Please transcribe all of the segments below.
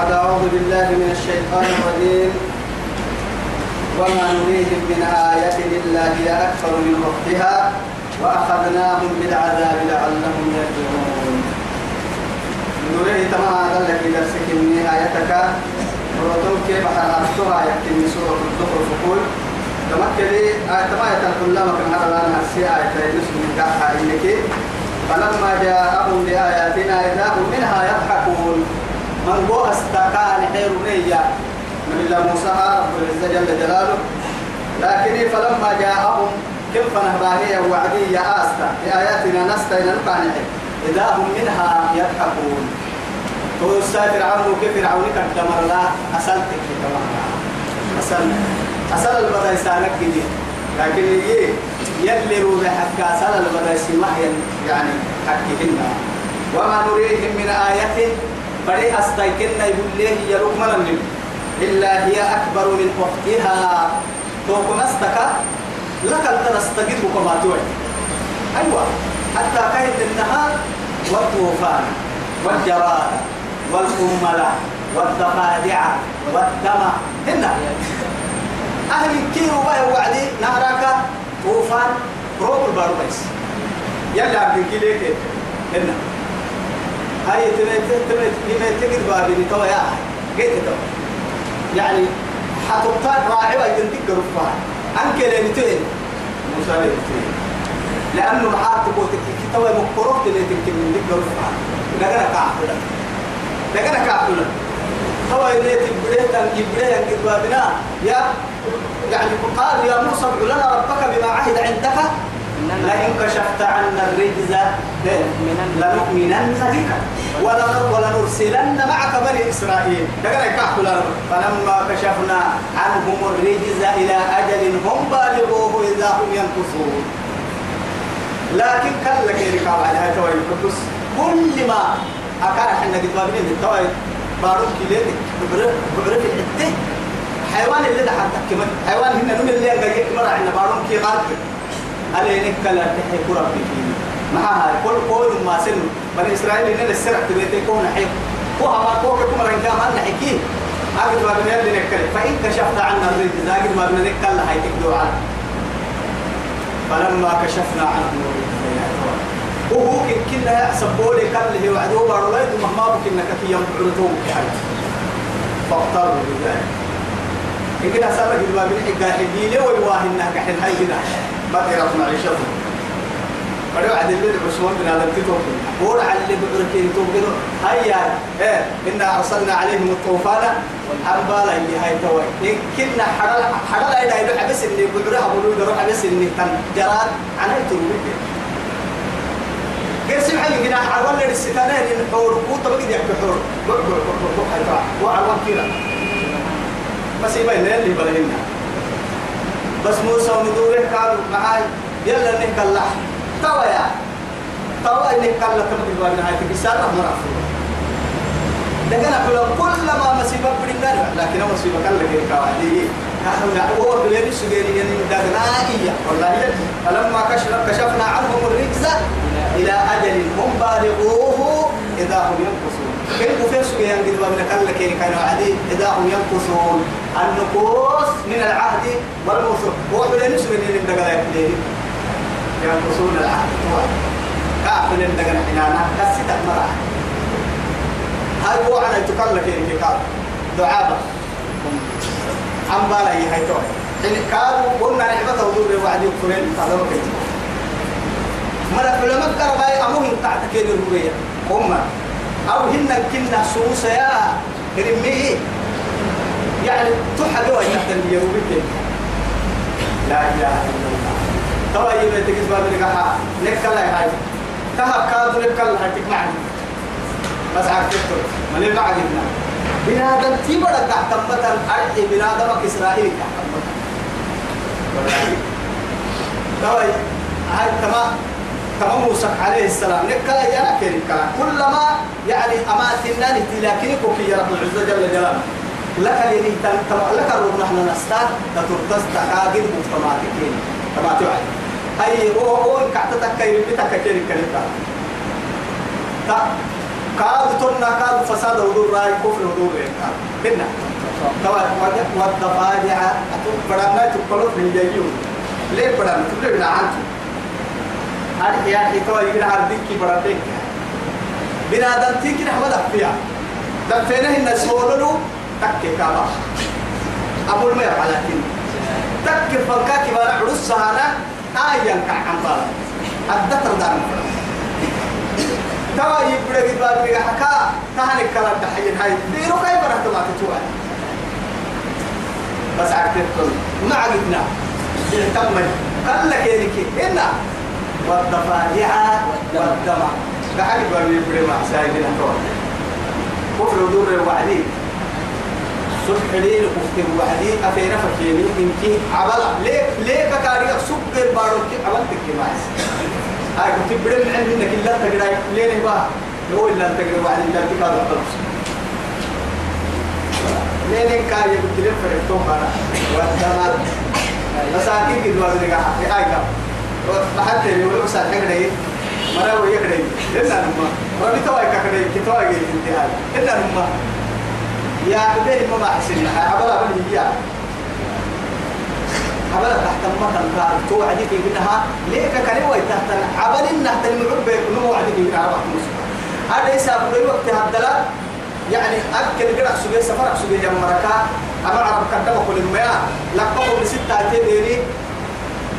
بعد أعوذ بالله من الشيطان الرجيم. وما نريهم من آية إلا هي أكثر من وقتها وأخذناهم بالعذاب لعلهم يرجعون. نريه تمام هذا لك درسك ورتم كيف حرمتها يكتب من سورة الزخرف فقول تمكلي آية ما يتلقل لما كان هذا لنا السي آية يسمى من كحا إنك فلما جاءهم بآياتنا إذا هم منها يضحكون. من هو أستقال حير نية من الله موسى رب العزة جل جلاله. لكن فلما جاءهم كم فنهباهية وعدية آستا؟ بآياتنا نستا إلى نقانع إذا هم منها يضحكون. توسا فرعون كيف فرعون قدم الله؟ أسلتك كما أسل أسل البدا يسالك جديد لكن يجي يلي روح حكا أسل البدا يسمح يعني حكيهن وما نريهم من آية فري أستيقنا يقول له يروك من؟ إلا هي أكبر من أختها. توكم أستكا لك التنستجد كما توعد أيوة. حتى كيد النهار والطوفان والجراد والقملة والضفادع والدم. هن أهل كيرو بقى وعدي نهرك طوفان روب الباربيس يلا عبد كيليك هن هاي تمت تمت لما تجد بابي تو يا قيت تو يعني حتوقع راعي ويدنتك رفاه أنك اللي نتوين موسى لأنه معاه تقول تكتي تو مقرط اللي تكتي من ذكر رفاه نجنا كعبنا نجنا كعبنا تو اللي تن يبريه ينقذ بابنا. يا يعني قال يا موسى ادع لنا ربك بما عهد عندك. لئن كشفت عنا الرجز لنؤمنن بك. ولنرسلن معك بني إسرائيل. فلما كشفنا عنهم الرجز إلى أجل هم بالغوه إذا هم ينقصون. لكن كان لك على هاي توي. القدس كل ما أكان حنا قد ما بنين التوي بارون كيلين. بعرف بعرف الحتة حيوان اللي ده حتى كمان حيوان هنا نون اللي جاي مرة عندنا بارون كي غالب على نكلا تحي كرة بيجي معها كل قول ما سن. بني إسرائيل إن السرعة تبيت يكون حي. هو ما هو كم رنجا ما نحكي. أقول ما بنين اللي نكلا فإن كشفت عنا الرجل أقول ما بنين نكلا هاي تكدو عنه فلما كشفنا عنه وهو كنا يحسب بولي كان له وعدوه باروليد ومهما بكنا كثيرا بعرضوه كحاجة فاختاروا بذلك إن كنا سابق الباب الحقا حقيلة ويواهنا كحن هاي تيرا معيشته فلو عدل لي عثمان بن هذا الكتاب هو على اللي بعركين توقدوا هيا إيه إنا أرسلنا عليهم الطوفان حنبالا اللي هاي توي إن كنا حرل حرل إلى إلى حبس إني بعرها بقولوا يروح حبس إني تن جراد عن هاي توي غير سمع لي هنا حول لي الستانين إن حور قوت بقي يحكي حور بق بق بق بق هاي توا وعلى كذا بس يبين اللي بلهنا بس موسى وندوره قالوا معاي. يلا نهك اللحم توا يا. توا إنك قال لك من الوان هاي تكسر مرافق لكن أقول كل ما مصيبة بدنا لكن مصيبة كان لك كوادي كانوا هو بلاد سجيري يعني دغنائية والله فلما كشف كشفنا عنهم الرجز إلى أجل هم بالغوه إذا هم ينقصون. كيف في سجيري قد من كان لك كانوا عادي. إذا هم ينقصون. النقوص من العهد والموثوق هو بلاد سجيري دغنائية ينقصون العهد. كافل دغنا حنانا كسيت مرة هاي هو تكلم كيري كاب دعابة عم بالا هي توي إن كانوا قلنا نعمة وضوء وعدي وكفرين تعلموا كيف مرة علماء كرباي أمهم تعتكين الهوية هم أو هن كنا سوسة يا كرمي يعني تحدوا تحت اليوم لا إله إلا الله. توا يبي تكسب هذا لقاها نكلا هاي كها كادو نكلا هاي تكمعني بس عرفت من اللي بعدنا بنادم تيبر تحت مثل أرحي بنادم إسرائيل تحت مثل توا هاي تمام. تمام موسى عليه السلام. نكلا يا نكلا كلما يعني أماتنا كوكي يا رب العزة جل جلاله. لك اللي لك الروح نحن نستار تترتس تكاجد مجتمعاتك تبع توعد هاي هو هو كعتتك كي بتك كي كلمة تا كاد تنا كاد فساد ودور رأي كفر ودور هنا. توا والضفادع بدنا تقولوا من جيوم ليه بدنا تقولوا بنا عنك هذه يا أخي توا يقول عردك كي بدنا بنا دمتي كنا حمد أفيا دفينا هنا سولو تك كابا أبو المير على كن تك فلكا كبار عروس سهانا آيا كعم بالا الدتر دار توا يبدأ قد بقى حكا كهني كلام تحيين هاي. ديرو كاي برا تبع تتوه بس عرفت ما عقدنا. تمت قال لك يا إنا والضفادع والدم قاعد يقول يبدأ مع سايدنا توا كفر دور وعدي صبح ليل كفر وعدي أفينا فكيني إنك عبلا. ليه؟ ليه كاري سوق البارو كي عملتك كماس هاي كنت بدل من عندنا كلا تقرأ ليه نبا هو إلا تقرأ وعدي لا تكاد الطرف ليه كاري قلت لهم فرقتهم أنا والدمار مساكين كده وزنك في هاي كم وحتى يقولوا ساعة كده مرا ويا كده إلا نما. ربي تواي كده كتواي كده انتهاء إلا نما. يا عبدي ما أحسن عبلا بني يا عبلا تحت المطر قال تو عدي منها ليه كان هو تحت عبل إن تحت المعب نمو عدي في منها رحمة مسلم هذا يسافر في وقت هذا يعني أكل قرأ سجى سفر سجى جم مركا أما عرب كتب كل المياه. لقبوا بستة تبيني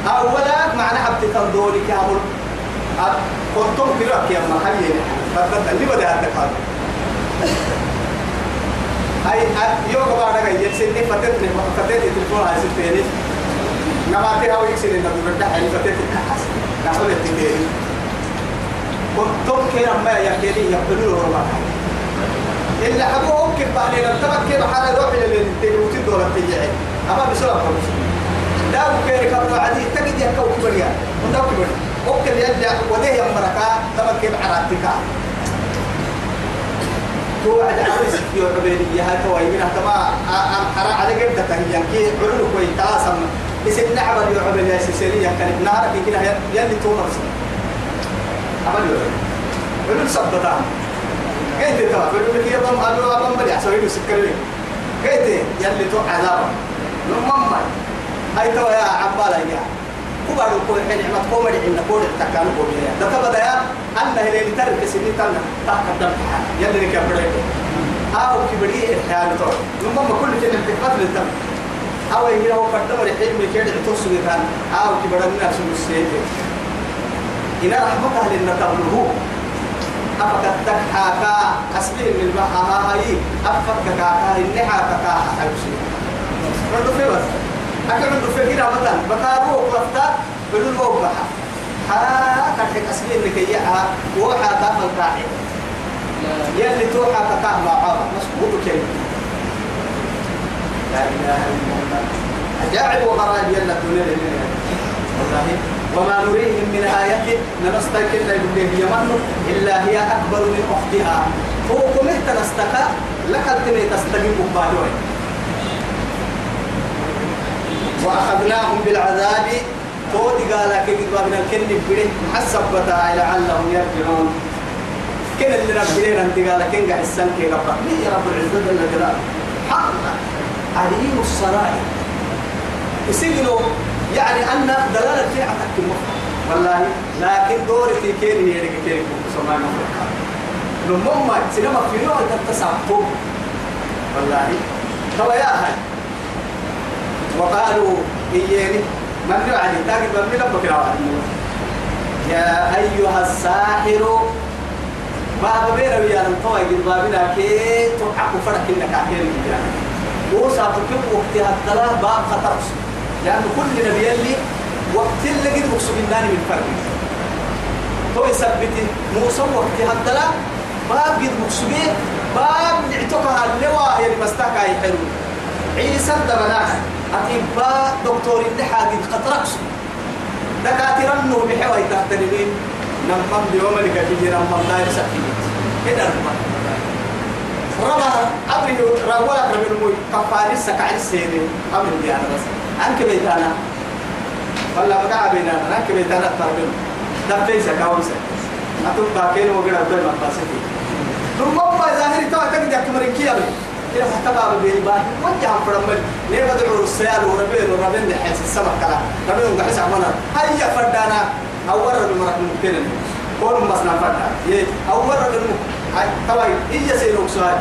أولا معنى عبد تندوري كامل كنتم كراك يا محلي بدل اللي بدأ هذا هاي يوم بعد كده يسني فتت نه فتت التلفون هاي سنتين نباتي هاو يكسر إنه بيرجع هاي فتت الحس نحول التنين كنتم كرام ما يكيني يقبلوا ربع إلا حبوا أمك بعدين التبك كيف حال روح اللي تجوتي دولة تجعي أما بسرعة خمس داو كيري كبر عدي تجد يكو كبريا وداو كبريا أمك يرجع وديه يمركا تبك كيف حراتك تو عد عرس في عبيد يا هاي توي من تما أم حرا على قد تهيان كي علو كوي تاسم بس النعبة يا عبيد يا سيسيريا كان نهار كي كده يلي تو مرس عمل علو سبتا كيف تتا علو كي يبام علو أبام بدي أسوي له سكري كيف يلي تو عذاب نمما هاي تو يا عبالة يا كبار كل حين عمت كومري إن كود تكانو كومري ده تبدا يا أن هلين ترك سنين تنا تقدم يلي نكبرك أو كبري إحيان تو لما ما كل شيء نتفق للتم أو يجي هو قدم الحين من كده توصل كان أو كبر الناس مسيء إن رحمة أهل النتابله أفكت تكحاكا أسبيه من البحر هاي أفكت كاكا إنها كاكا حيوسي ردوا في بس أكيد عنده فكرة مثلا بكارو وقفتا بدون موقعها ها كان أسبيه اللي كيها وحا تافل كاعي يلي توحى كتاه مع عارة مسبوط كلمة لا إله إلا الله. أجاعب وغرائب يلا الدنيا والله وما نريهم من آية نمستيقن يقول هي من؟ إلا هي أكبر من أختها. فوق مهت نستكى لك التني تستجيب بالوين وأخذناهم بالعذاب. تودي قال كي قد من الكن بره حسب بتا لعلهم يرجعون. كن اللي ربنا أنت؟ قال كن قاعد السن كي رب يا رب العزة جل جلاله؟ حق. عليم السرائر. يسجنوا يعني أن دلالة في عتك والله لكن دوري في كين هي اللي كين سمعنا مفرقة لما سينما في نوع تتسعطوا والله. هو يا هاي وقالوا إياني من يعني تاكد من لما كنا يا أيها الساحر باب بير ويا نطوي قد بابنا كي تحقق فرق إنك عكير يعني وصا تكب وقت هالثلاث باب خطر لأن كل نبي اللي وقت اللي قد مقصود الناني من فرق. تو يثبت موسى وقت هالثلاث باب قد مقصود باب نعتقها اللواء يعني مستاكا يحلو عيسى الدبناها أطباء دكتور اللي حاجة قطرقس. دكاترة النو بحوي تحترمين. نمم بيوم اللي كتيجي نمم داير سكين كده نمم ربا أبري روالا كرمين موي كفاري سكعي السيري أبري دي أنا بس. أنك بيتانا والله بقى بينا أنك بيتانا تربين. دبتي سكاوي سك أتوقع كين وقرأ بدل ما باسكي ثم ما ظاهر توا تقدر كمرين كيابي إلى حتى باب البيبان وجه فرمل. ليه بدعو السيال وربين وربين لحيس السبع كلا. ربين وقحس عمنا. هيا فردانا. أول رجل مرك ممكن كون مسنا فردا يه أول رجل هاي توا إيه سيروك سؤال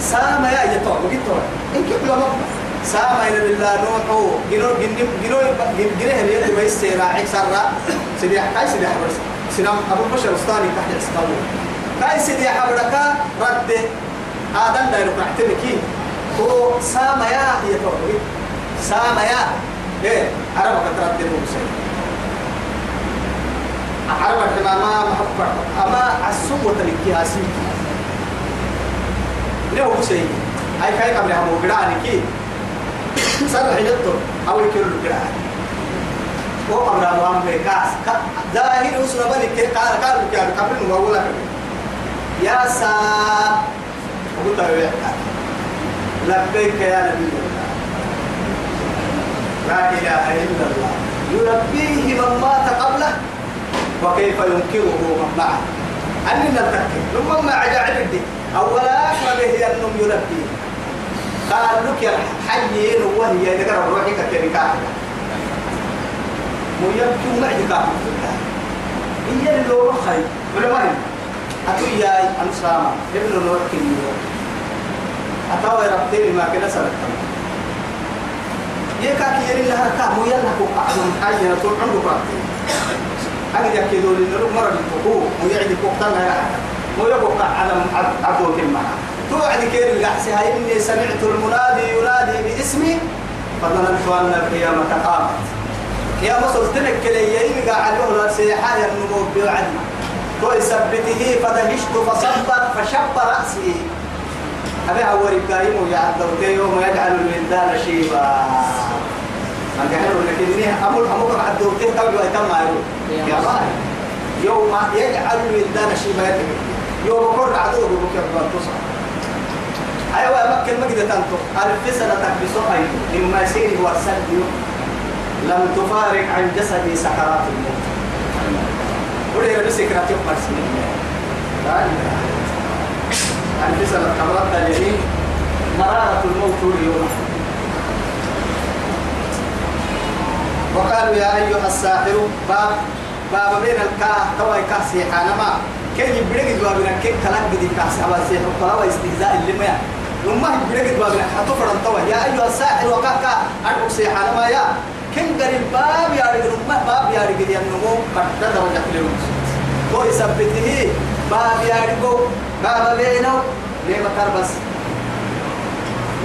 سام يا يتوه بقيت توه إن كيف لما سام إلى بالله نوح جنو جنو جنو جنو هي اللي بيس سيراعي سرّا سيدي كاي سيدي حبرس سنام أبو بشر أستاني تحت استوى كاي سيدي حبرك. رد آدم دايرو كحتمكي هو سام يا يتوه سام يا. إيه؟ عربك ترد الموسى عربك ما ما محبك أما السوق تلقي هاسيك ليه بسي أي كاي قبل هم وقراني كي. سر حجتو أو يكير القران. هو أمر أمام بكاس ظاهر أسرة بني كي قال قال كي قبل نقول يا سا قلت له لبيك يا نبي الله. لا إله إلا الله. يلبيه من مات قبله وكيف ينكره من معه. أننا نتذكر ثم ما عجائب الدين أولا ما به أنهم يلبي قال لك يا حيين وهي ذكر روحك كنكاح مو يبكي معي كافر هي اللي هو خير ولا ما هي؟ أتو ياي أنسامة ابن كنيو أتاوي ربتين ما كنا سرقتم يكاك يري لها كا مو يلا كو قعدون حاجة طول عمره ربتين أجد يكيدوا لنا مرة بالفقوق مو يعدي فوقتنا يا مو يبقى على عبدو كلمة توعد كير القحس هاي إني سمعت المنادي ينادي باسمي فظننت أن القيامة قامت. يا مصر تنك لي يلقى عليه السيحة النمو بوعدي. ويثبته فدهشت فصبر فشب رأسي. أبي أول إبراهيم يعذب يوم يجعل الولدان شيبا. ما قالوا لكن أمر أمر عدو تهتم ويتم يا راي يوم يجعل الولدان شيبا يوم كل عدو بكر بنتصر أيوة مكة مجد تنتو ألف سنة تكبسو أيضا مما يسير ورسل لم تفارق عن جسدي سكرات الموت. ولي ربي سكرات يوم مرسلين لا إله سنة كبرت اليمين مرارة الموت اليوم. وقالوا يا أيها الساحر باب باب بين الكاه توي كاسي حانما كي يبرق بابنا كي كلام بدي كاسي أبا سيحر قلاوة استهزاء اللي ما لما يبرق بابنا حتى فرن توي يا أيها الساحر وكاكا أدعو سيحانما يا. كن قريب؟ باب يا رجل ما باب يا رجل يا نمو. قد درجة للمس هو يثبته باب رجل باب بينه ليه بس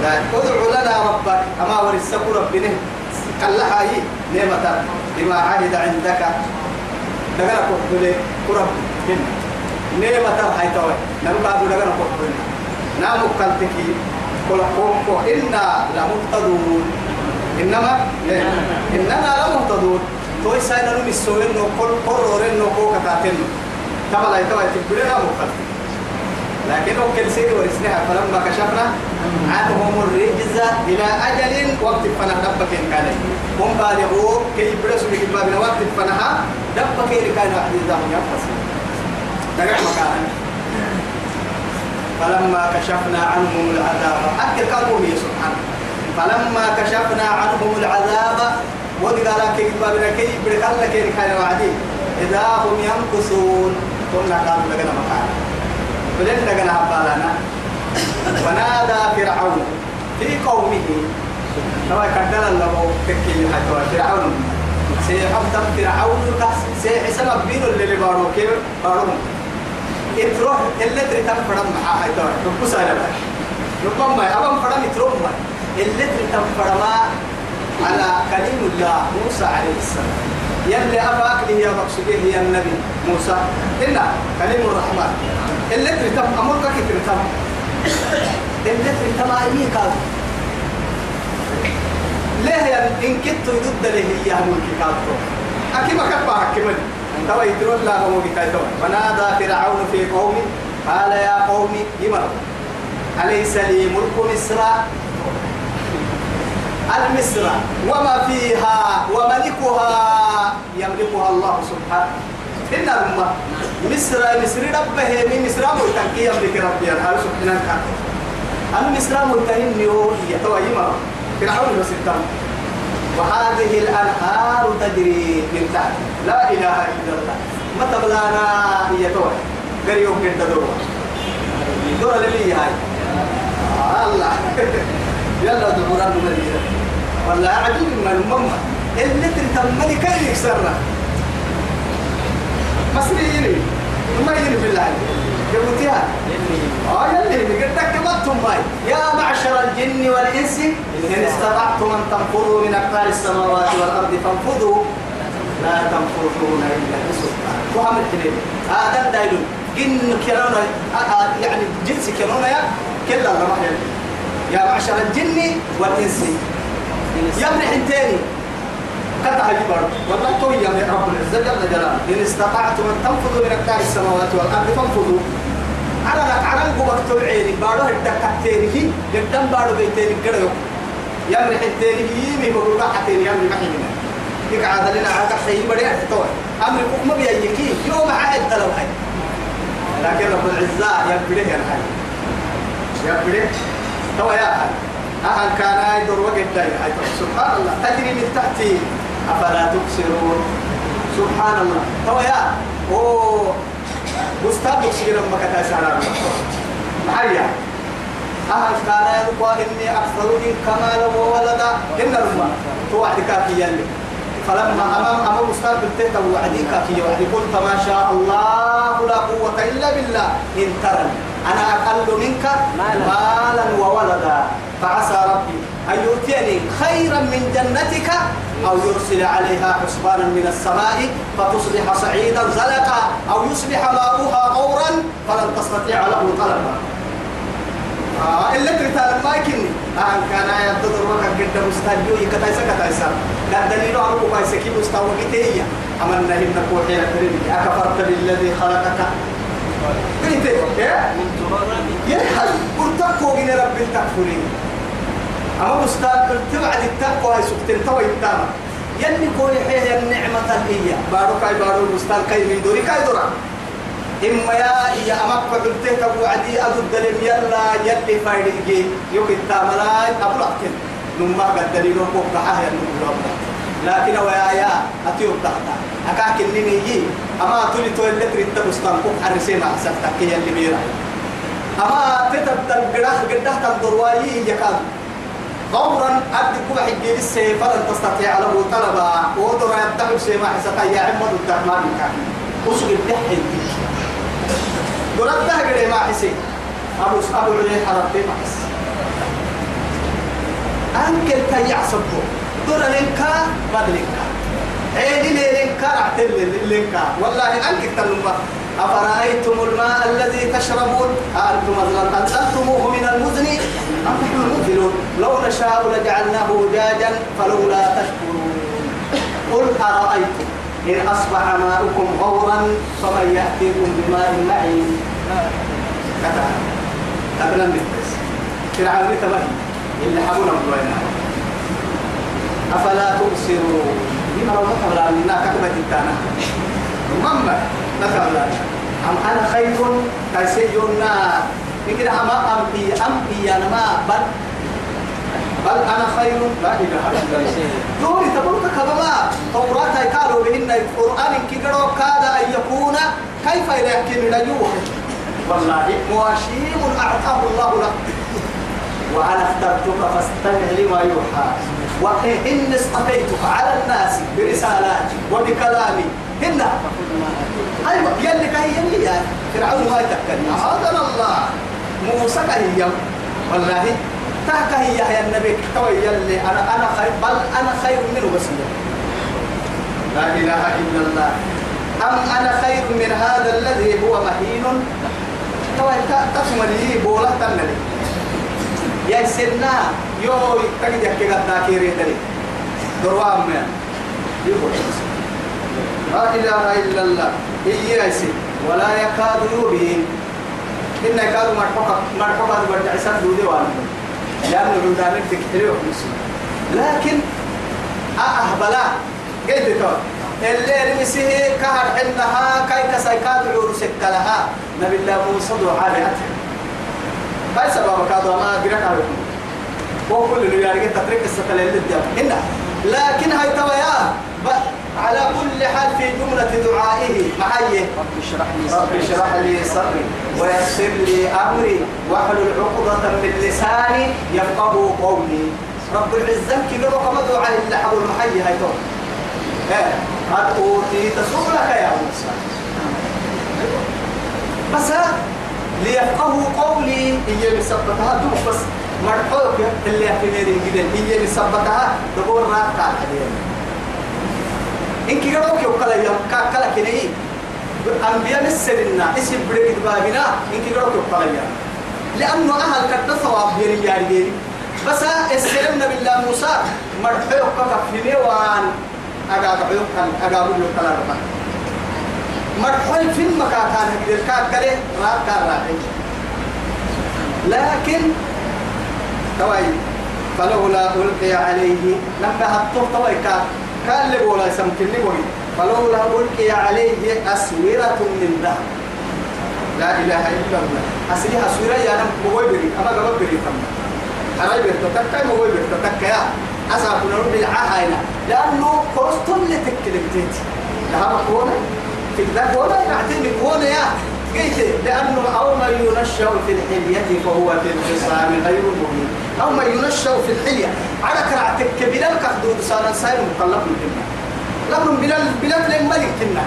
لا ادعو لنا ربك أما ورثك ربنا قال لها هي نعمة بما عهد عندك كوكبلي كرب كن نعمة هاي توي نبقى دغنا كوكبلي نعم كالتكي كل كوكو إنا لمهتدون إنما إننا لمهتدون توي ساينا نمي سوين نو كل قرورين نو كوكا كاتين تبا لا يتوي تبلنا مكالتكي لكن أكل سيد ورسنها فلما كشفنا عنهم الرجز إلى أجل وقت فنا دبك كان هم بالغوا كي يبرسوا بك بابنا وقت فنها دبك كان واحد يدهم ينفس نرجع مكانا فلما كشفنا عنهم العذاب أكل كانوا هي سبحانه فلما كشفنا عنهم العذاب ودي قال كي بابنا كي يبرك الله كي كان وعدي. إذا هم ينقصون قلنا قالوا لنا مكانا بلن لقنا هبالانا ونادى فرعون في قومه. نوى كدل الله تكي حتى فرعون. سيحب فرعون سيحسن بينو اللي بارو كيف؟ بارو إتروح اللي تريتم فرم معاه حتى ربو سالة ربما أبم فرم إتروح اللي تريتم فرما على كلم الله موسى عليه السلام. يلي أباك لي يا مقصودي هي النبي موسى. إن كلم الرحمن. اللي تريتم أمرك كيف تريتم اللي تريتم أي كاد ليه يا إن كنت ضد له هي ملك كادو أكيد ما كبا حكمني توا يدرون لا هو بكايتو ونادى فرعون في قومه قال يا قوم جمر أليس لي ملك مصر؟ المصر وما فيها وملكها يملكها الله سبحانه. إن الأمة مصر مصر ربه من مصر تنكي أمريكا ربي الحال سبحانه أنا مصر أبو تنكي هي. تويما فرعون بس وهذه الأنهار تجري من تحت. لا إله إلا الله. ما تبلانا هي توي قريب من تدور. دور اللي هاي الله. يلا دوران المدينة والله عجيب من الماما اللي تنتمني كان يكسرنا؟ مصريين ما يجري بالله قلتيها آه يلي قلت كبتهم ماي يا معشر الجن والإنس إن استطعتم أن تنفذوا من أقطار السماوات والأرض فانفذوا. لا تنفذون إلا بسلطان. وعمل كده هذا دايلو جن كانونا يعني جنس يا كلا الله يا معشر الجن والإنس. يمنح التاني قطع الجبر والله توي يا رب العزة. جل جلاله إن استطعتم أن تنفذوا من أقطار السماوات والأرض فانفذوا. على على الجبر توعيني بارو الدكتيري هي قدام بارو بيتيري كده يمرح التاني يمي بقول حتى يمرح محينا يقعد لنا على تحتي بدي أتوه أمر ما بيجيكي يوم عهد تلو هاي لكن رب العزة يا هاي يبدي تو يا أهل كان يدور وقت دايما سبحان الله. تجري من تحتي أفلا تبصرون؟ سبحان الله. تو يا أوه أستاذ بكسير لما كتا سعر معايا. أهل كان يقول إني أكثر من كمال وولدا إن الأمة توعد كافي يلي فلما أمام أمام أستاذ بالتهت وعدي كافي وعدي قلت ما شاء الله لا قوة إلا بالله. إن ترني. أنا أقل منك مالا؟ وولدا. فعسى ربي أن يؤتيني خيرا من جنتك أو يرسل عليها حسبانا من السماء فتصبح صعيدا زلقا أو يصبح ماؤها غورا فلن تستطيع له طلبا. آه إلا ترتال ما يكني آه كان يبتدر وقت قد مستهجو يكتايسا كتايسا قد دليل أنه كويسا كي مستوى كتية أمنا هم نكوحي لكريم أكفرت بالذي خلقك قلت إيه يلحل قلت تقوى رب التكفرين أما مستقبل قلت بعد التقوى سكتين توي التامة يلي كوني حيه النعمة الإية بارو كاي بارو مستقبل كاي من دوري كاي دورا إما يا يا أمك قلت تبو عدي أدو الدليل يلا يلي فايدي يوك التامة أبو لكن نما قد دليل وقوك حاه لكن ويا يا أتيو تحتا أكاك النمي يي أما تولي تولي تريد تبستان كوك حرسينا أحسن تكي يلي ميرا. أما تتبتل قراه قده تنظرواي يكاد. غورا أبدي كل حجي السيف فلن تستطيع له طلبا ودر يبتعب سيما حسكا يا عمد الدرمان كان. وسوق الدحي. درد ده قري ما حسي. أبو أبو علي حربتي ما حس. أنكل كي يعصبه در لنكا بدلنكا والله أفرأيتم الماء الذي تشربون؟ أأنتم أنزلتموه من المزن؟ أم نحن المنزلون لو نشاء لجعلناه أجاجا فلولا تشكرون. قل أرأيتم إن أصبح ماؤكم غورا فمن يأتيكم بماء معين. كذا قبل بس فرعون تبهي اللي حبونا أفلا تبصرون؟ لو تقبل عنا كتبت التانا مما نقبل أم أنا خير كيسيجونا يمكن أما أمبي أمبي أنا ما بل بل أنا خير لا إله إلا الله دوري تقول كبما توراة قالوا بهن القرآن كي كاد أن يكون كيف من اليوم والله مواشيم أعطاه الله لك وأنا اخترتك فاستمع لما يوحى وإن اصطفيتك على الناس برسالاتي وبكلامي. هن. أيوة يلي كهي يلي يعني فرعون ما يتكلم هذا الله. موسى كهي والله تاك هي يا النبي توي يلي. أنا أنا خير بل أنا خير منه بس لا إله إلا الله. أم أنا خير من هذا الذي هو مهين؟ توي تسمى لي بولا تنلي. يا سيدنا. يو تجد يحكي قد ذاكيري دلي دروام من. يقول. لا إله إلا الله. سيد ولا يكاد يبين. إن يكاد مرحبا مرحبا برجع سن دودي وأنا. لأنه عندنا تكتري وخمسين لكن أهبلا. قلت تو اللي رمسيه كهر عندها كاي كسيكات عور سكلها. نبي الله موسى دعاء هاي سبب كذا ما قرأت عليكم وكل اللي يعني تترك الستة اللي هنا لكن هاي تويا على كل حال في جملة دعائه. معي. رب اشرح لي رب اشرح لي صدري. ويسر لي أمري. واحلل عقدة من لساني يفقه قولي. رب العزة كي قالوا كما دعاء اللي حول المحيي هاي تو. إيه. قد أوتيت سؤلك يا موسى. بس ليفقهوا قولي. هي مثبتها دوب بس. مرحوك اللي ميرين جدا هي مثبتها دبور راك على إنك قالوا كيو كلا يوم كلا كني. أنبياء السرنا اسم بريد باغنا إنك قالوا كيو كلا يوم. لأنه أهل كتب ثواب بيري يارجين بس السلمنا بالله موسى مرحوك كفي ميوان أجاب عيوك أجاب عيوك كلا ربنا مرحل في المكان كان هكذا كان كله راك كان لكن توي. فلولا ألقي عليه لما هتوه توي. كان كان اللي بولا يسمكن لي بوي فلولا ألقي عليه أسورة من ذهب. لا إله إلا الله. أسري أسورة يا نم مغوي بري. أما قبل بري تم أنا بيرت تكاي مغوي بيرت تكاي أسا كنا نقول العهاينا لأنه كرستون لتكلمتي لها مقومة؟ في ذاك ولا يعتني يا. قلت لأنه أو ما ينشأ في الحلية فهو في الخصام غير مبين. أو ما ينشأ في الحلية. على كرعتك بلال كخدود صار سائر مقلب الدنيا لهم بلال بلال لما لكتنا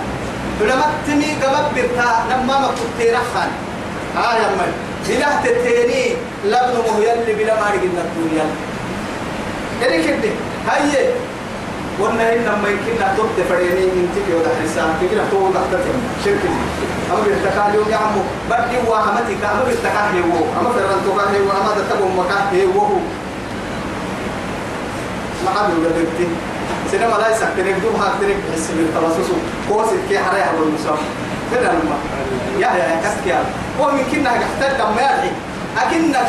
لما تمي قبب برتا لما ما كنت رخان آه يا من بلا تتيني لابن مهيال بلا ما رجلنا الدنيا. يعني كده هاي. قلنا إن لما يمكن تبت فريني من تبي وده حساب كده تو تحت شرك أما بيرتكال يوم يا عمو بدي وهمتك أما بيرتكال هو أما فرن تكاه هو أما تتبع مكاه هو ما يقول لك سينما لا يسكتنك دوم هاكتنك بس بالتبصص قوسك كي حريها بالمسام كده لما يا يا كسك يا. كنا قحتل لما يرحي أكنك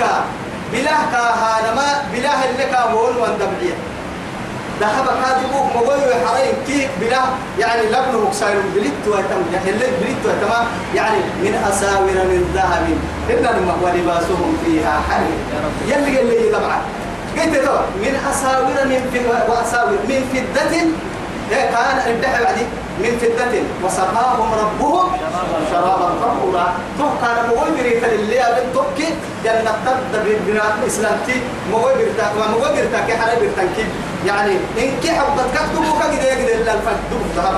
بلاه كاها نما بلاه اللي كابون واندبعيه ذهب كاتبوك مغوي حرين كيك بلا يعني لبن مكساير بليت وتم يحل بليت وتم يعني من أساور من ذهب إن ولباسهم فيها حرير. يلي اللي طبعا. قلت له من أساور من وأساور من فدة كان الدحى بعدي. من فدة وسقاهم ربهم شرابا. طهورا تو كان مغوي بريتا اللي أبن توكي جنة تد بنا إسلامتي مغوي بريتا ومغوي بريتا كي حالي بريتا كي. يعني إن كي حبت كتبوا كده يقدر إلا الفجد ذهب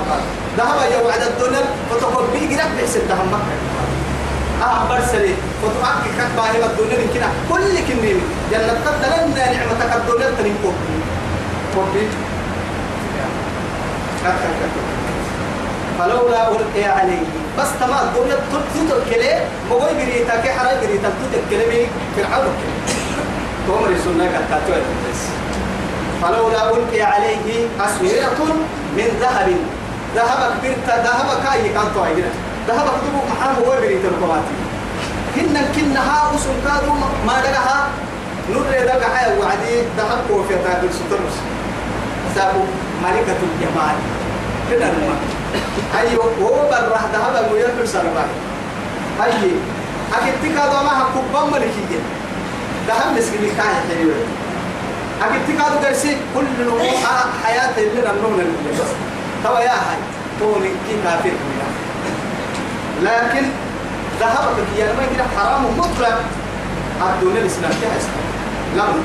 ذهب يا وعد الدنيا فتقول بيجي لك بحسب ذهب مكة آه برسلي. فتوقع كتبا هي الدنيا من كنا. كل كنين جنة تد لنا نعمتك الدنيا تنين كوبي فلولا ألقي عليه. بس تمام الدنيا تتر كلي مغوي بريتا كي حراي بريتا تتر كلي فرعون تومر السنة قد تاتوا فلولا ألقي عليه أسورة من ذهب. ذهب كبرت ذهب كاي كان طايرة ذهب كتبوا محام مغوي بريتا القواتي هن كنها أسر كادوا ما لها نور دقا حيا وعدي ذهب كوفي تابل سابوا ملكة الجمال. كده الماء أيوه هو بره ذهب ويرفع سربا أيه أكيد تكادو ما هكوبا ملكية. ذهب مسكين كاي حلوة. أكيد تكادو قرسي كل نوع حياة اللي نمنون اللي بس توا يا هاي توني كي كافر لكن ذهبك يا ما يقول حرام مطلق. الدنيا الإسلام كيف لم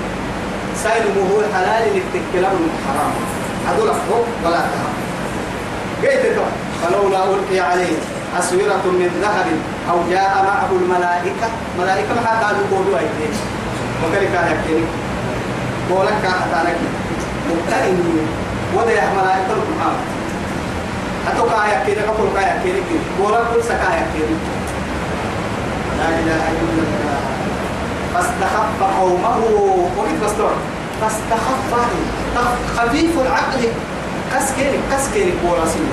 سائل هو حلال للتكلم حرام. هذول حب ولا تهم قيت فلولا ألقي عليه أسورة من ذهب أو جاء معه الملائكة. ملائكة ما قالوا قولوا أيديه وكذلك كان يحكيني. قولك كان مبتئن وده ملائكة كان يحكيني قبل كان يحكيني قولك كل سكا يحكيني. لا إله إلا الله. فاستخف قومه. وقيت فاستوى فاستخف خفيف العقل. كسكيني كسكيني بوراسين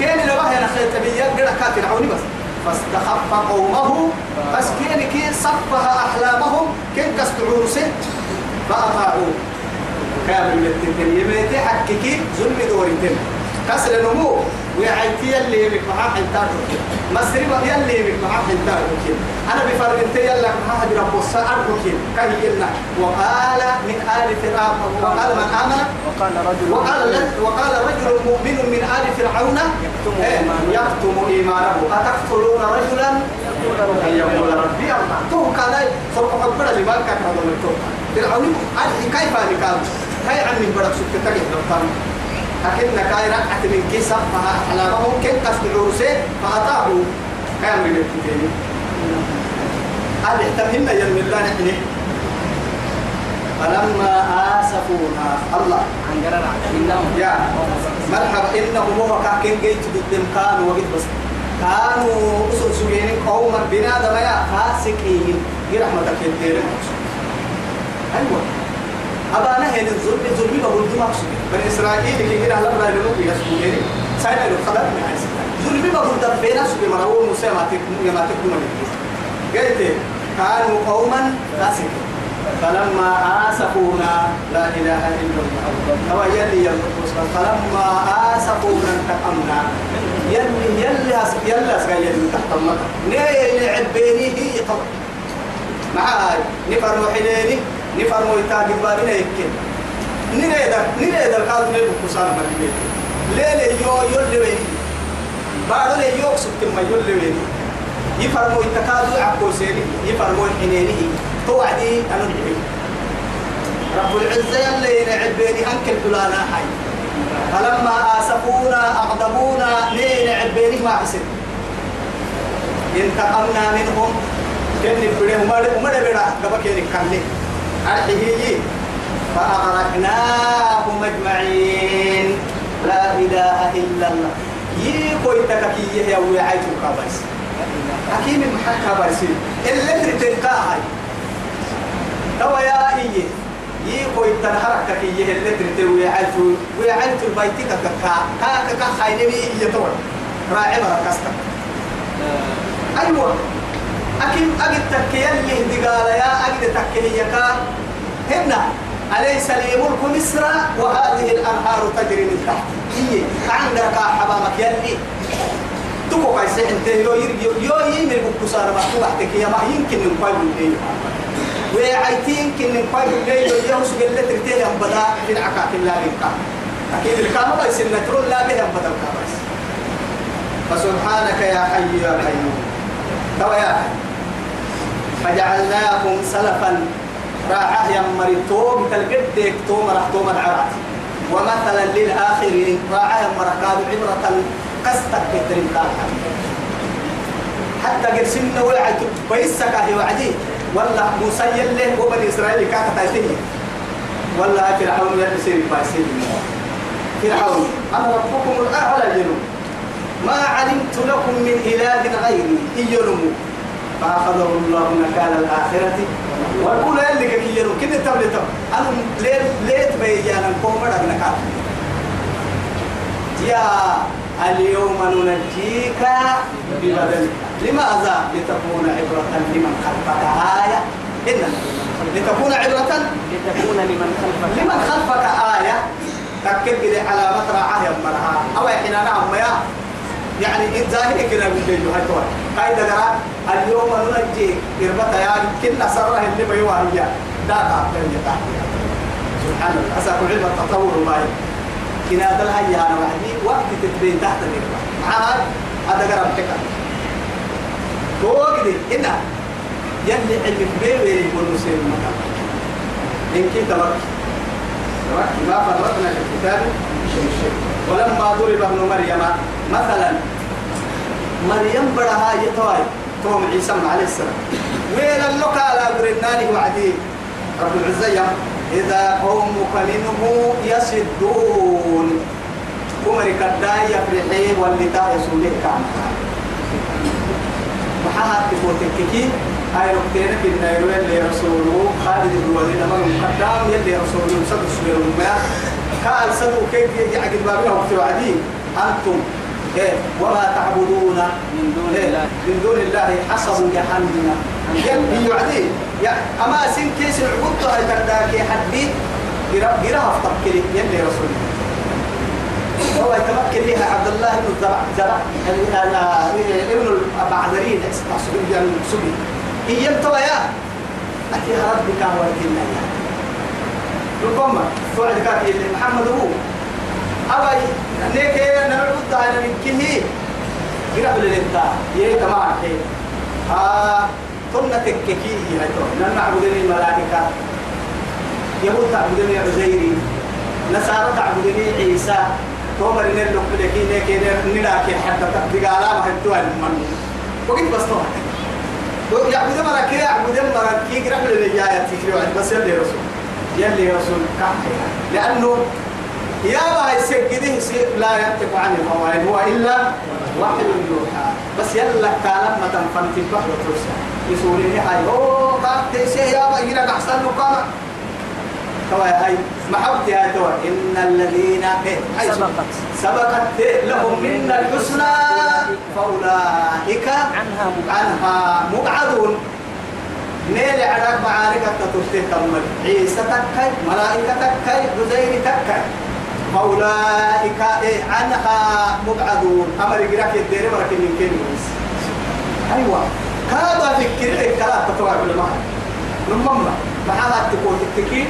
كان لو هي نخيت بيا قرأ كاتل عوني بس. فاستخف قومه. كسكيني كي صفها أحلامهم. كن كستعور سن فاطاعوا كامل التنتين يميتي حككي ظلم دورتين كسر نمو. وعيتي اللي بك معاه حنتار مسرب يلي بك معاه حنتار أنا بفرق انت يلا معاه رب السعر كهي لنا؟ وقال من آل فرعون. وقال من آمن وقال رجل وقال وقال رجل مؤمن من آل فرعون. يكتم إيه، إيمانه. أتقتلون رجلا؟ يقول ربي الله. تو كان سوف أقبل كان هذا من فرعون كيف هذه كان هاي عن من برك سكتك لكن كاي ركعت من كيسة ما ممكن قصد عروسه فأطاعوا كان الكتين هذا احتملنا يلم الله نحن. فلما آسفونا الله. عن إنهم يا. مرحبا إنهم هو كاكين جيت ضد كانوا وقت بس. كانوا أسر سجين قوما بنادم يا فاسقين. برحمتك يدير أيوة. أبا نهي الظلم الظلم بقول دي مقصود بني إسرائيل اللي كده هلا بلا يلوك يسكونين ساينا لو خلق من عايز ظلم بقول ده بينا سبي مراو موسى ما تكون ما تكون قلت كانوا قوما فاسقين. فلما آسفونا لا إله إلا الله. هو يلي يلقص فلما آسفونا انتقمنا. يلي يلي أس يلي أسقى يلي تحت المطر. نيل عبيني هي طب معاي. نفرمو حليني نفرمو يتاقي بابنا يكين قال نريد كسان مريد ليلة يو يولي ويني. بعد لي يوك سبتم يولي ويني. يفرمو يتكادو عبو سيني يفرمو حنيني. توعدي أنا نعم رب العزة يلي نعب بيني أنكل فلانا حي فلما آسفونا أغضبونا ليه نعب بيني؟ ما حسن. انتقمنا منهم. كن بره ومر ومر بره قبل كن كله أرحيه فأغرقناهم أجمعين. لا إله إلا الله. يكوي تككيه يا وعيت كابس حكيم محل كابس اللي تلقاها توا يا إيه يكوي تنحرك كيه اللي ترتوي ويعيت ويعيت البيت ككا كا كا خايني إيه توا. راعي مركزتك أيوة. أكيد أجد تكيا اللي دقال يا أجد تكيا كا هنا أليس لي ملك مصر وهذه الأنهار تجري من تحت. إيه عندك حبامك يلي. تكو كايسي انت يو يرجع يو يمر بكسارة ما توحتك يا ما يمكن نقبل الليل وعيتين كن نقبل الليل يوم سجل ترتيه يوم بدا في العكاك الله بك أكيد الكامل بس النترول لا به يوم بدا فسبحانك يا حي يا قيوم. توا يا حي فجعلناهم سلفا. راعه يا مريتو بتلقدك توم راح توم العرات ومثلا للآخرين راعه يا مركاد عبرة قصتك بترين حتى قرسلنا وعد بيسك هي وعدي. ولا موسى يله وبني إسرائيل كاكا تايتيه ولا فرعون سيري بايسين فرعون أنا ربكم الأعلى جنوب ما علمت لكم من إله غيري إيونمو فأخذه الله نكال الآخرة. والأولى اللي كي يرو كده تبلي تب أنا ليت ليت بيجانا قوم نكال يا اليوم ننجيك ببدنك لماذا؟ لتكون عبرة لمن خلفك. آية. إن لتكون عبرة لتكون لمن خلفك. لمن خلفك آية. تكب لي على مطرعة يا مرها أو إحنا نعم يا. يعني إن ظاهر كنا بنجيو هاي هاي دقرا اليوم ننجي إربطة يا كنا سره اللي بيوها هي. دا تعطيني سبحان الله. أسأل علم التطور باي كنا دل هاي أنا وحدي وقت تتبين تحت الإربطة معها هذا قرب حكا. وقت هنا. يلي علم بيبي يقول مسلم المكان إن كنت بك ما فرطنا في الكتاب. شيء شيء ولما ضرب ابن مريم مثلا. مريم برها يتواي توم عيسى عليه السلام. وين اللقاء على برناني وعدي؟ رب العزة إذا قومك منه يصدون. كمري كداي يفرحي واللي تا يسولك عنها محاها تفوتك هاي ركتين في النيرو اللي رسوله خالد بن الوليد أمام مقدام يلي رسوله سد سبيل الماء قال سدوا كيف يجي عقد بابها وقت وعدي أنتم وما تعبدون من دون إيه الله. من دون الله حسب جهنم يلي يعدي. يا أما سن كيس العبد هاي ترداك حدي جرا جرا هفتك يلي رسوله هو يتمكن لها عبد الله بن الزرع زرع ابن البعذرين يعني سبيل هي أنتوا يا. أتي ربك هو الكلمة ربما. توعد كاتي اللي محمد هو. أبي نيك نرد على نكيه قرب للإنتا يه كمان كي. آه ثم تككي هي تو نحن نعبدني الملائكة. يهود تعبدني عزيري. نصارى تعبدني عيسى. تومر إن اللي بلكي نيك نلاكي حتى تقالا ما هدوا المن وقت بس تو يعبد مرك يعبد مرك كي قرب للجاية تكري بس يلي رسول. يلي رسول. كم؟ لأنه يا ما يسجده لا ينطق عن الهوى هو إلا وحي يوحى. بس يلا كلام ما تنفنت بحر ترسى يسولني هاي. أوه قام تيسي يا ما يجينا أحسن له قام توا هاي محبتي هاي توا إن الذين هاي سبقت. سبقت لهم منا الحسنى فأولئك عنها عنها مبعدون. نيل عراك معارك تترتيه تمر. عيسى تكاي ملائكة تكاي عزير تكاي. فأولئك إيه عنها مبعدون. أمر يقرأك الدير مرك من كلمة. أيوة. كابا فكر لك كلا تتوقع بالماء نمما محاها تكون تكتكي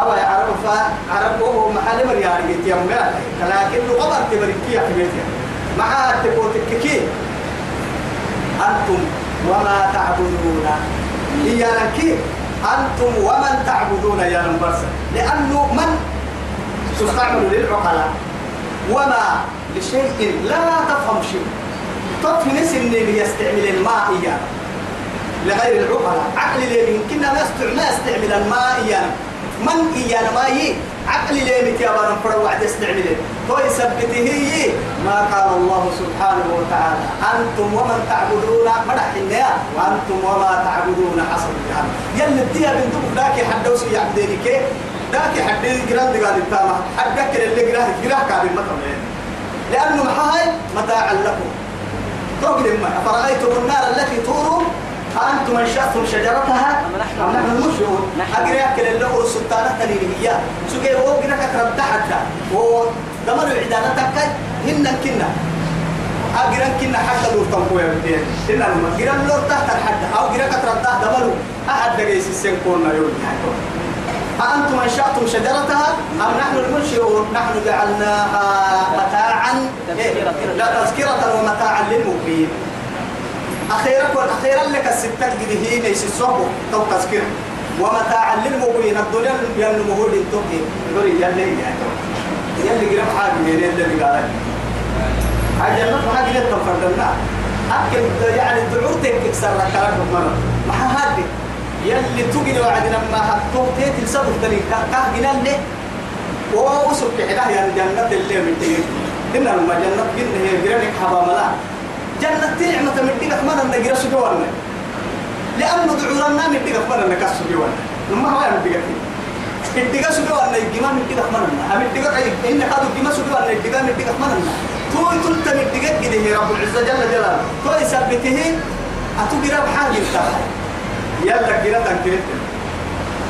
أو يعرف عرب وهو محل مرياري يتيمم لكن لغة تبركية في بيتها معها تكون تكتكي أنتم وما تعبدون. لك أنتم ومن تعبدون يا نمبرس لأنه من تستعمل للعقلاء. وما لشيء لا تفهم شيء. تفهم إن يستعمل الماء إياه لغير العقلاء. عقل اللي يمكننا ما يستعمل الماء إياه من إيانا ما يي؟ عقل اللي متيابا نفر وعد يستعمله هو يثبته هي ما قال الله سبحانه وتعالى. أنتم ومن تعبدون. مرح النيا وأنتم وما تعبدون حسب جهنم يلي الدنيا بنتم ذاك حدوس يعبديني كيف ذاك حدين جران دقال التامة حدك اللي جراه جراه كابل مثلا لأنه محاي متاعا لكم. تقدم ما أفرأيتم النار التي تورون أنتم أنشأتم شجرتها أم نحن نحن. أجري أكل اللي السلطانة تنينية سكي هو جرا كتر تحت هو دمر تكاي هن كنا. أجرا كنا حتى لو تنقوا يا بدين إن لما جرا لو تحت الحد. أو جرا كتر تحت. دمروا. أحد دقيس السنكون يقول أأنتم أنشأتم شجرتها أم نحن المنشئون؟ نحن جعلناها متاعا. لا تذكرة ومتاعا للمقيم أخيرا والأخيرا لك الستة جديهين يسسوه تو تذكر ومتاعا للمقيم الدنيا بيان مهول التوكي يقول يلي يلي قرب حاجة من يلي قال عجل ما حاجة اللي تفردنا أكل يعني دعوتك تكسر كلام مرة. ما هذه يلي تجي وعدنا ما هتوه تيت السبب تلي كه جنا ليه؟ ووسك كحدا يعني جنة اللي من تيجي إن لما جنة جنة هي جرانك حبا ملا. جنة نعمة من ديك أخمنا إن جرا سجوانا لأنه دعورنا من ديك أخمنا إن كسر جوانا لما هو من ديك الديك سجوانا الجمال من ديك أخمنا أم الديك إن هذا الجمال سجوانا الديك من ديك أخمنا توي تلت من ديك كده رب العزة جل جلاله. توي ثبته أتوجر بحاجة ترى يلا كده تنكرت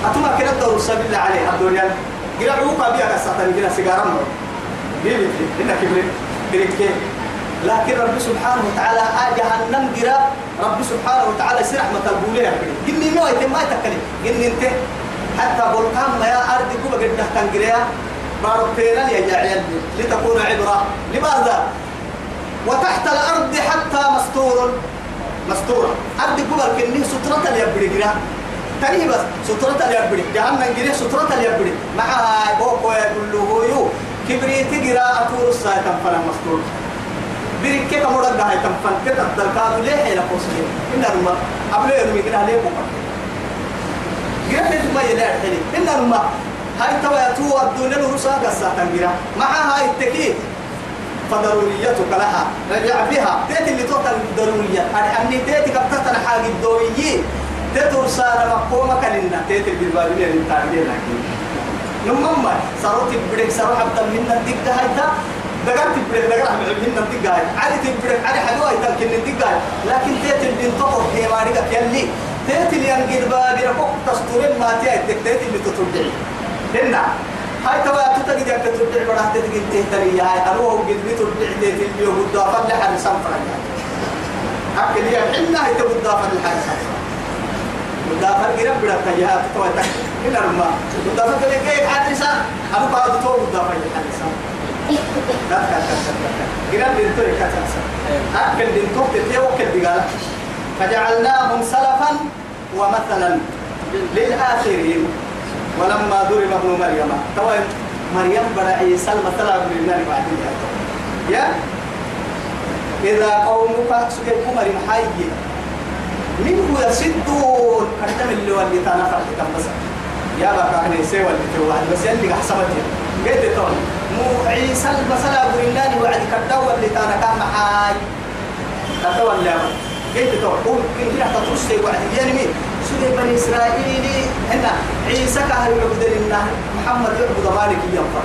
أتما كده دور سبيل عليه الدنيا كده عوقا بيها قصة كده سيجارة مر بيبي إنك كبرت بريك لكن رب سبحانه وتعالى آه جهنم جرا رب سبحانه وتعالى سرح متلبوليه قلني ما يتم ما يتكلم قلني إنت. حتى بركان ما يا أرض كوبا قد نحتن جريا بارتينا يا جعل لتكون عبرة. لماذا؟ وتحت الأرض حتى مستور. مستورة أرض كبر كني سترة اليبري جرا تاني بس سترة اليبري. جهنم جري سترة اليبري. معها بوكو يقول له يو. كبريت جرا أطول الساعة تنفنا مستور بريك كم مرة ده تنفن كده الدركات ليه هي لقوسه إن رما قبل يوم يجرا ليه بكرة جرا ما يلا حلي إن رما هاي توا تو الدنيا الرسالة قصة جرا معها هاي التكييف فضروريتك لها بها تيت اللي توتر ضرورية. أني تيت كبتت حاجة الدوية تيت رسالة مقومة كلنا تيت البربابية اللي تعرفين لكن نمما صاروت بدك صاروا حتى من الدقة هايتا دقات بدك دقات من الدقة هاي. عادي تبرك عادي حلوة هايتا كن الدقة لكن تيت اللي انتقل هي مارقة يلي تيت اللي ينقل باقي ركوك تستورين ما تيت اللي تترجعي هنا هاي توا تتجد أنت تدعي برا تتجد تهتري هاي أروه قد بتدعي تهتري اليوم الضافة لحد سنفر أكل يا حنا هي تبغى الضافة لحد سنفر الضافة قرب بلا تجاه توا تك هنا رما الضافة اللي كيف حادثة أنا بعد تو الضافة لحد سنفر لا لا لا قرب بنتوري كاتسا أكل بنتوك تتيو كل بقالة فجعلناهم سلفا ومثلا للآخرين ولما ضرب ابن مريم. تو مريم بدا عيسى المثل ابن النار بعدين يا؟ إذا قومك سكيك مريم حي منه يسدون. كتم اللي واللي تنفر كم بس. يا بقى كان يسوي اللي توعد بس يلي حسبت قلت تون مو عيسى المثل ابن النار وعد كتوا اللي تنكام حي كتوا اللي قلت تون قول كنت تترسي وعد يعني مين؟ سوري بني إسرائيل. هنا عيسى كهل لله محمد يعبد مالك ينفع.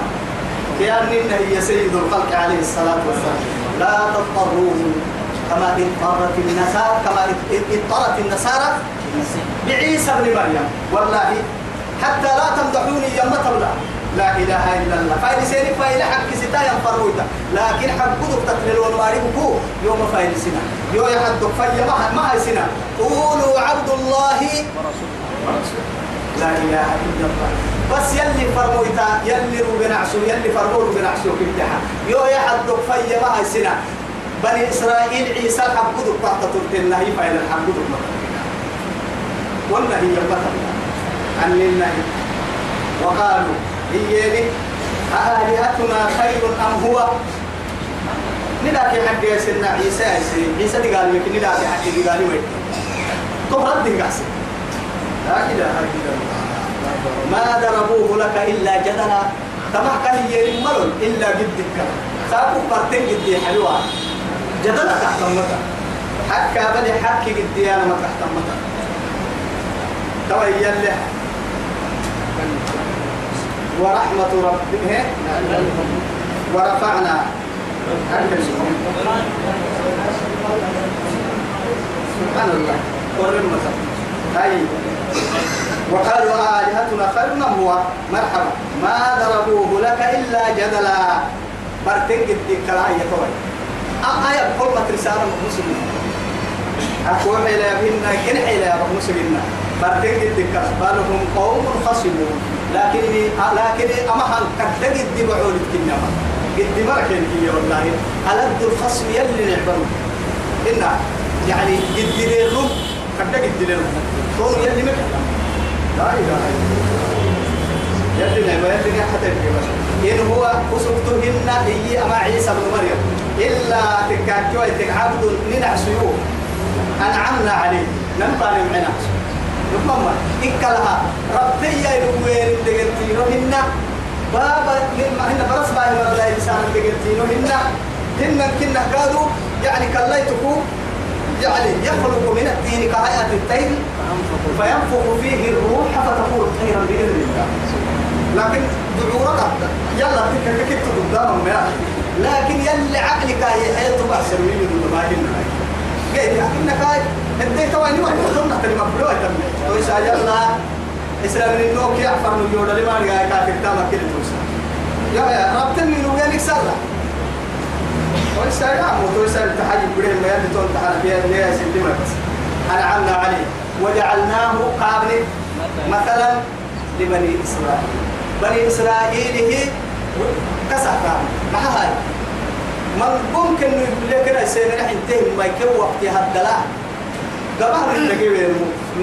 كأن هي سيد الخلق عليه الصلاة والسلام. لا تضطروه كما اضطرت النصارى كما اضطرت النصارى بعيسى ابن مريم. والله حتى لا تمدحوني يوم تبلع لا إله إلا الله. فايل سيني فايل حق ستا ينفرويتا. لكن حق قدر تقلل الماري بكو يوم فايل سنة يوم يحدك فايل ما هي سنة قولوا عبد الله ورسوله لا إله إلا الله. بس يلي فرمويتا يلي روبنا عسو يلي فرمو روبنا عسو كبتها يوم يحدك فايل ما هي سنة بني إسرائيل عيسى حق قدر تحت تلتنا هي فايل الحق قدر والنهي يمتى عن النهي وقالوا هي أآلهتنا خير أم هو؟ نداك حد يسنا عيسى عيسى دي قال لك نداك حد دي قال لك تو رد قاسي لا إله إلا الله. ما ضربوه لك إلا جدلا. تمح كان يرمل إلا جدك. ساقو قرتين جدي حلوة. جدلا تحت متى حكى بني حكي جدي أنا ما تحت متى تو يلي. ورحمة ربك ورفعنا. سبحان الله. قرن مثلا أي وقالوا آلهتنا خير هو. مرحبا. ما ضربوه لك إلا جدلا. برتنج الدكلا يا توي آية قرمة رسالة مسلمين. أقول إلى بنا كن إلى مسلمين برتنج الدكلا بل هم قوم خصمون لكن لكن أما هل كدق الدم عول الكنما قد مركن هي والله. ألد الخصم يلي نعبرون إن يعني قد ديرهم كدق الديرهم كون يلي مكة لا إله إلا الله. يلي نعبر يلي حتى إن هو أسقطهن هي أما عيسى بن مريم. إلا تكاكيو تكعبد ننعسيو أنعمنا عليه. نمطر معنا نقوم إكلها. ربي يا يوين دقتينو هنا بابا لما هنا برس باي ما بلا إنسان دقتينو هنا هنا كنا قالوا يعني كليتكم يعني يخلق من الدين كهيئة الطير فينفخ فيه الروح فتكون خيرا بإذن الله. لكن دعورك يلا تلك كيف قدامهم يا لكن يلي عقلك هي حياة بعسر من هنا قيد إنك انت تواني ما تظن تلي مبلوع تم تو شاجر الله اسلام من النوك يعفر من يودا لما نقا كافر تاما كل توسا يا يا ربط من وين سرا ويسا مو تو يسال تحجب بره ما يدي تون تحل فيها ليه سلمة بس أنعمنا عليه وجعلناه قابل مثلا لبني إسرائيل بني إسرائيل هي كسكا ما هاي من ممكن يقول لك انا سينا نحن تهم ما يكون وقت هالدلاء قبها من دقيقة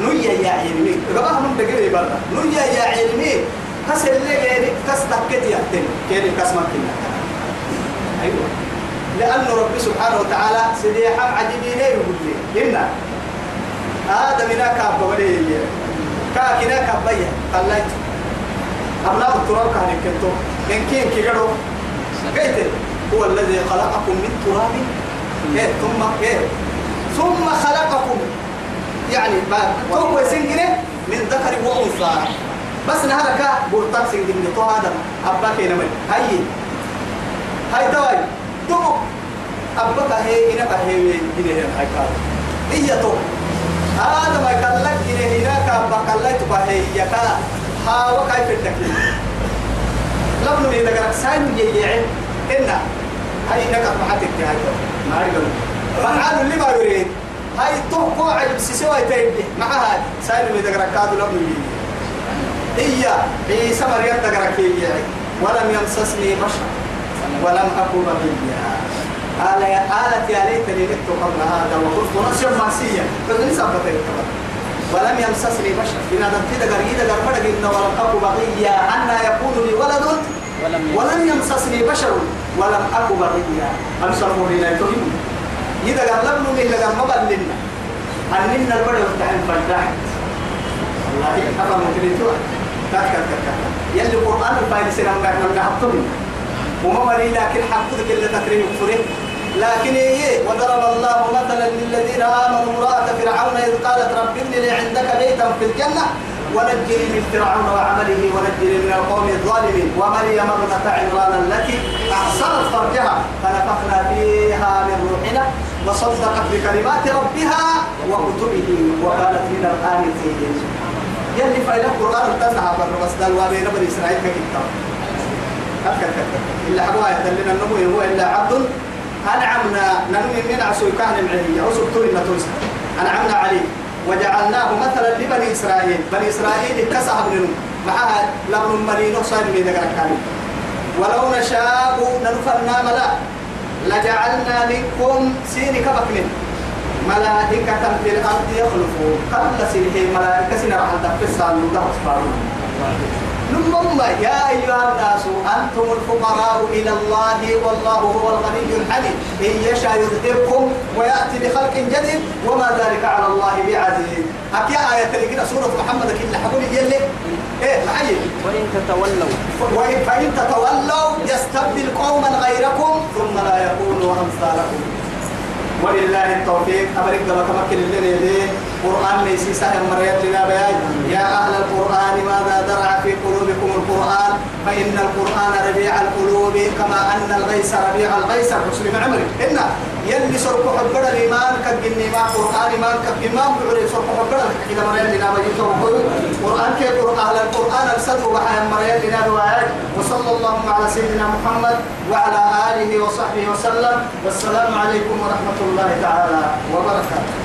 نويا يا علمي قبها من دقيقة برا. نويا يا علمي كسر اللي يعني كس تكت يهتم كيري كس ما كنا أيوة. لأن رب سبحانه وتعالى سيدي حم عجيبين يقول لي؟ إن هذا منا كاب ولي كاكنا كابية طلعت. أبناء التراب كان كنتو. من كين كيغرو قلت هو الذي خلقكم من تراب. إيه ثم إيه. ثم خلقكم. يعني ما تو سنجنه من ذكر وأنثى. بس نهار كا بورتاك سنجنه تو هذا أباك هنا هاي. هاي دواي. تو أباك هي هنا هي هنا هاي كا هي تو هذا ما قال لك هنا هنا كا اباك الله تو هي يا كا ها وكيف التكليف لبن من إذا ساين يجيعين إن هاي نكت محتك هاي. ما يقول فعال لما يريد. هاي توقع عجب سيسوى تيبي معها من إذا كادوا لبن يجيعين هي عيسى مريم تقرأ يجيعين ولم يمسسني بشر. ولم أكن بغيا قال يا قالت يا ليتني مت قبل هذا وكنت نفسا معصيا فلن سبت ولم يمسسني بشر. إن هذا كده قريد قرفت إن ولم أكن بغيا. أن يكون لي ولد. ولم يمسسني بشر. ولم أكن بغيا. أمسر مولينا يتهم إذا لم نمي إذا قال مبلنا أننا البدء وتعين فالداحت والله أفا مكريتوا كات كات كات يلي القرآن الفايل سنة مقعنا مقعبتهم وما مري لكن حقك اللي تكريم كفره لكن إيه وضرب الله مثلا للذين آمنوا امرأة فرعون إذ قالت رب ابن لي عندك بيتا في الجنة ونجني من فرعون وعمله ونجني من القوم الظالمين. ومريم ابنة عمران التي أحصنت فرجها فنفخنا فيها من روحنا. وصدقت بكلمات ربها وكتبه وكانت من القانتين يلي فإلى القرآن تنهى بس دل وبين بني إسرائيل ككتاب إلا حقوا يدلنا النمو هو إلا عبد. أنعمنا ننمي من عسو كان معي عسو تولنا تنسى أنعمنا عليه. وجعلناه مثلا لبني إسرائيل. بني إسرائيل كسها ابن معها لبن مرينو صار من ذكر ولو نشاء ننفرنا ملا. لجعلنا منكم سين كبكن ملائكة في الأرض يخلفون. قبل سنه ملائكة سنة تفسر لله سبحانه نمم يا أيها الناس أنتم الفقراء إلى الله والله هو الغني الحميد إن يشاء يذهبكم ويأتي بخلق جديد وما ذلك على الله بعزيز. أكيا آية كده سورة محمد كده حقول يلي إيه معي. وإن تتولوا. وإن فإن تتولوا يستبدل قوما غيركم ثم لا يكونوا أمثالكم. ولله التوفيق. أبرك لك مكن اللي يديه قرآن ليس سهل مريت لنا بيان. يا أهل القرآن ماذا درع في قلوبكم القرآن؟ فإن القرآن ربيع القلوب كما أن الغيث ربيع الغيث. مسلم عمري. إن يلي سرق حبنا الإيمان كجني ما قرآن ما كإمام بعري سرق حبنا. إذا مريت لنا بيجي قرآن كيف أهل القرآن السد وبحيان مريت لنا بيان. وصلى الله على سيدنا محمد وعلى آله وصحبه وسلم. والسلام عليكم ورحمة الله تعالى وبركاته.